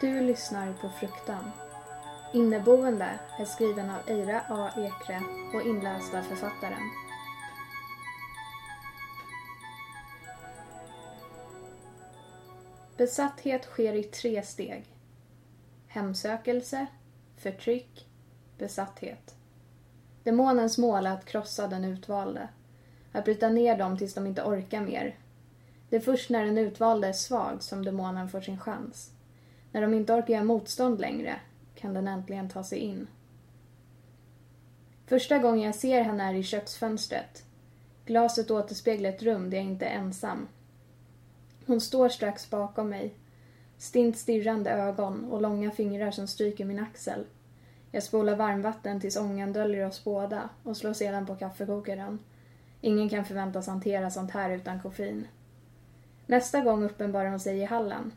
Du lyssnar på Fruktan. Inneboende är skriven av Eira A. Ekre och inläst av författaren. Besatthet sker i tre steg. Hemsökelse, förtryck, besatthet. Demonens mål är att krossa den utvalde. Att bryta ner dem tills de inte orkar mer. Det är först när den utvalde är svag som demonen får sin chans. När de inte orkar göra motstånd längre kan den äntligen ta sig in. Första gången jag ser henne är i köksfönstret. Glaset återspeglar ett rum där jag inte är ensam. Hon står strax bakom mig. Stint stirrande ögon och långa fingrar som stryker min axel. Jag spolar varmvatten tills ångan döljer oss båda och slår sedan på kaffekokaren. Ingen kan förväntas hantera sånt här utan koffein. Nästa gång uppenbarar hon sig i hallen.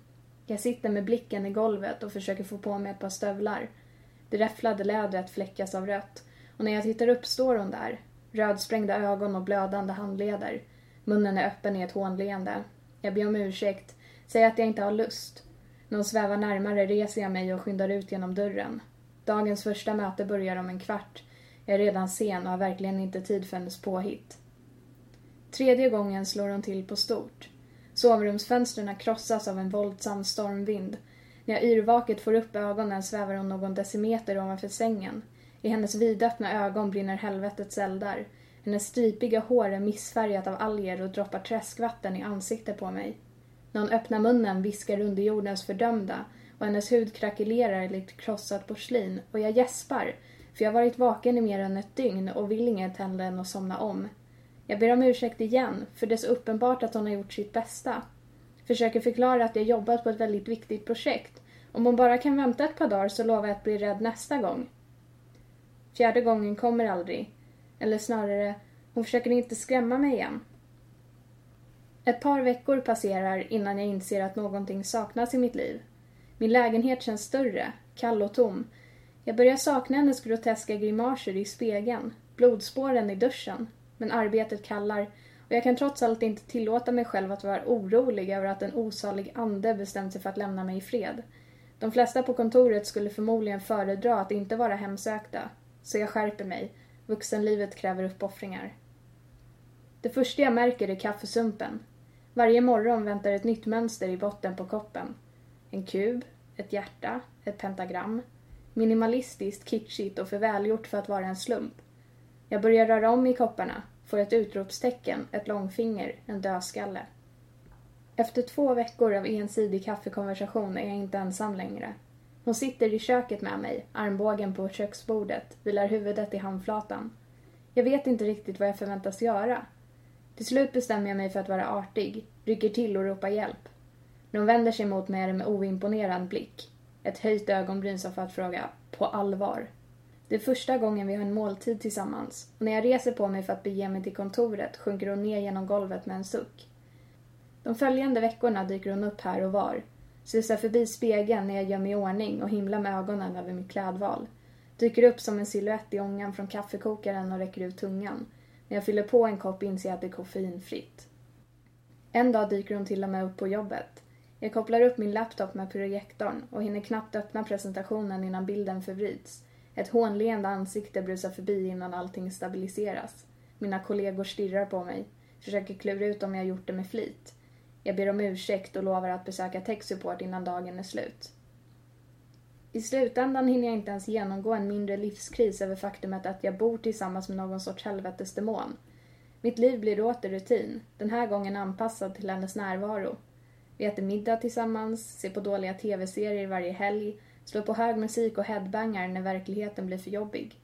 Jag sitter med blicken i golvet och försöker få på mig ett par stövlar. Det räfflade lädret fläckas av rött och när jag tittar upp står hon där. Rödsprängda ögon och blödande handleder. Munnen är öppen i ett hånleende. Jag ber om ursäkt, säger att jag inte har lust. När hon svävar närmare reser jag mig och skyndar ut genom dörren. Dagens första möte börjar om en kvart. Jag är redan sen och har verkligen inte tid för hennes påhitt. Tredje gången slår hon till på stort. Sovrumsfönstren krossas av en våldsam stormvind. När jag yrvaket får upp ögonen svävar hon någon decimeter ovanför sängen. I hennes vidöppna ögon brinner helvetets eldar. Hennes stripiga hår är missfärgat av alger och droppar träskvatten i ansiktet på mig. När hon öppnar munnen viskar underjordens fördömda och hennes hud krackelerar likt krossat porslin och jag gäspar för jag har varit vaken i mer än ett dygn och vill inget hellre än att somna om. Jag ber om ursäkt igen, för det är så uppenbart att hon har gjort sitt bästa. Försöker förklara att jag jobbat på ett väldigt viktigt projekt. Om hon bara kan vänta ett par dagar så lovar jag att bli rädd nästa gång. Fjärde gången kommer aldrig. Eller snarare, hon försöker inte skrämma mig igen. Ett par veckor passerar innan jag inser att någonting saknas i mitt liv. Min lägenhet känns större, kall och tom. Jag börjar sakna hennes groteska grimaser i spegeln, blodspåren i duschen, men arbetet kallar och jag kan trots allt inte tillåta mig själv att vara orolig över att en osalig ande bestämt sig för att lämna mig i fred. De flesta på kontoret skulle förmodligen föredra att inte vara hemsökta, så jag skärper mig. Vuxenlivet kräver uppoffringar. Det första jag märker är kaffesumpen. Varje morgon väntar ett nytt mönster i botten på koppen. En kub, ett hjärta, ett pentagram. Minimalistiskt, kitschigt och för välgjort för att vara en slump. Jag börjar röra om i kopparna, får ett utropstecken, ett långfinger, en dödskalle. Efter två veckor av ensidig kaffekonversation är jag inte ensam längre. Hon sitter i köket med mig, armbågen på köksbordet, vilar huvudet i handflatan. Jag vet inte riktigt vad jag förväntas göra. Till slut bestämmer jag mig för att vara artig, rycker till och ropar hjälp. När hon vänder sig mot mig är det med oimponerad blick. Ett höjt ögonbryn som för att fråga, på allvar. Det är första gången vi har en måltid tillsammans och när jag reser på mig för att bege mig till kontoret sjunker hon ner genom golvet med en suck. De följande veckorna dyker hon upp här och var. Susar förbi spegeln när jag gör mig i ordning och himlar med ögonen över mitt klädval. Dyker upp som en siluett i ångan från kaffekokaren och räcker ut tungan. När jag fyller på en kopp inser jag att det är koffeinfritt. En dag dyker hon till och med upp på jobbet. Jag kopplar upp min laptop med projektorn och hinner knappt öppna presentationen innan bilden förvrids. Ett hånleende ansikte brusar förbi innan allting stabiliseras. Mina kollegor stirrar på mig, försöker klura ut om jag gjort det med flit. Jag ber om ursäkt och lovar att besöka techsupport innan dagen är slut. I slutändan hinner jag inte ens genomgå en mindre livskris över faktumet att jag bor tillsammans med någon sorts helvetesdemon. Mitt liv blir åter rutin, den här gången anpassad till hennes närvaro. Vi äter middag tillsammans, ser på dåliga tv-serier varje helg, slår på hög musik och headbangar när verkligheten blir för jobbig.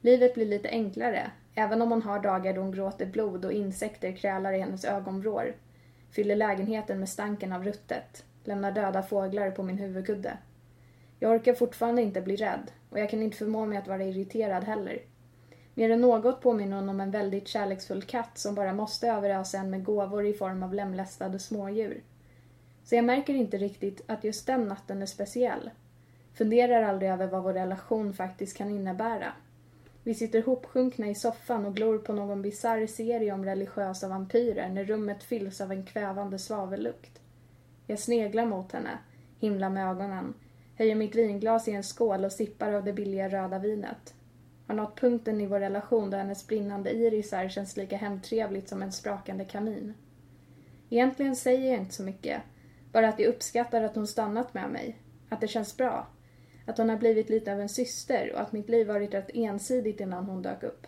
Livet blir lite enklare, även om hon har dagar då hon gråter blod och insekter krälar i hennes ögonvrår. Fyller lägenheten med stanken av ruttet, lämnar döda fåglar på min huvudkudde. Jag orkar fortfarande inte bli rädd och jag kan inte förmå mig att vara irriterad heller. Mer än något påminner hon om en väldigt kärleksfull katt som bara måste överösa en med gåvor i form av lemlästade smådjur. Så jag märker inte riktigt att just den natten är speciell. Funderar aldrig över vad vår relation faktiskt kan innebära. Vi sitter hopsjunkna i soffan och glor på någon bisarr serie om religiösa vampyrer när rummet fylls av en kvävande svavellukt. Jag sneglar mot henne, himlar med ögonen, höjer mitt vinglas i en skål och sippar av det billiga röda vinet. Har nått punkten i vår relation då hennes brinnande irisar känns lika hemtrevligt som en sprakande kamin. Egentligen säger jag inte så mycket, bara att jag uppskattar att hon stannat med mig, att det känns bra, att hon har blivit lite av en syster och att mitt liv varit rätt ensidigt innan hon dök upp.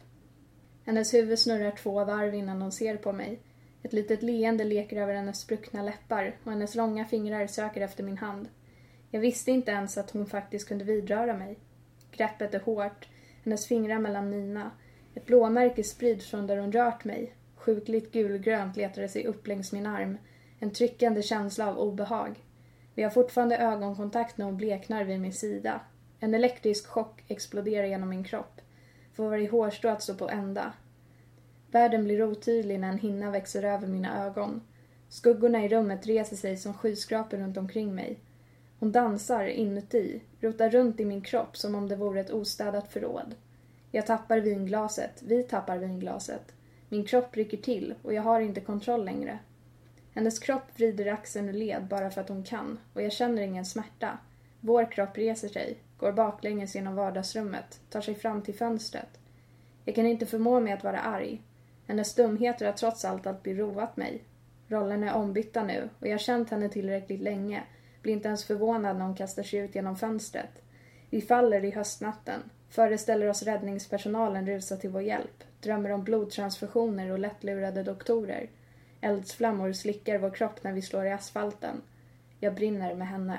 Hennes huvud snurrar två varv innan hon ser på mig. Ett litet leende leker över hennes spruckna läppar och hennes långa fingrar söker efter min hand. Jag visste inte ens att hon faktiskt kunde vidröra mig. Greppet är hårt, hennes fingrar mellan mina. Ett blåmärke sprids från där hon rört mig. Sjukligt gulgrönt letar det sig upp längs min arm. En tryckande känsla av obehag. Vi har fortfarande ögonkontakt när hon bleknar vid min sida. En elektrisk chock exploderar genom min kropp. Får varje hårstrå att stå på ända. Världen blir otydlig när en hinna växer över mina ögon. Skuggorna i rummet reser sig som skyskrapor runt omkring mig. Hon dansar inuti, rotar runt i min kropp som om det vore ett ostädat förråd. Jag tappar vinglaset, vi tappar vinglaset. Min kropp rycker till och jag har inte kontroll längre. Hennes kropp vrider axeln ur led bara för att hon kan och jag känner ingen smärta. Vår kropp reser sig, går baklänges genom vardagsrummet, tar sig fram till fönstret. Jag kan inte förmå mig att vara arg. Hennes dumheter har trots allt alltid roat mig. Rollerna är ombytta nu och jag har känt henne tillräckligt länge. Blir inte ens förvånad när hon kastar sig ut genom fönstret. Vi faller i höstnatten. Föreställer oss räddningspersonalen rusa till vår hjälp. Drömmer om blodtransfusioner och lättlurade doktorer. Eldsflammor slickar vår kropp när vi slår i asfalten. Jag brinner med henne.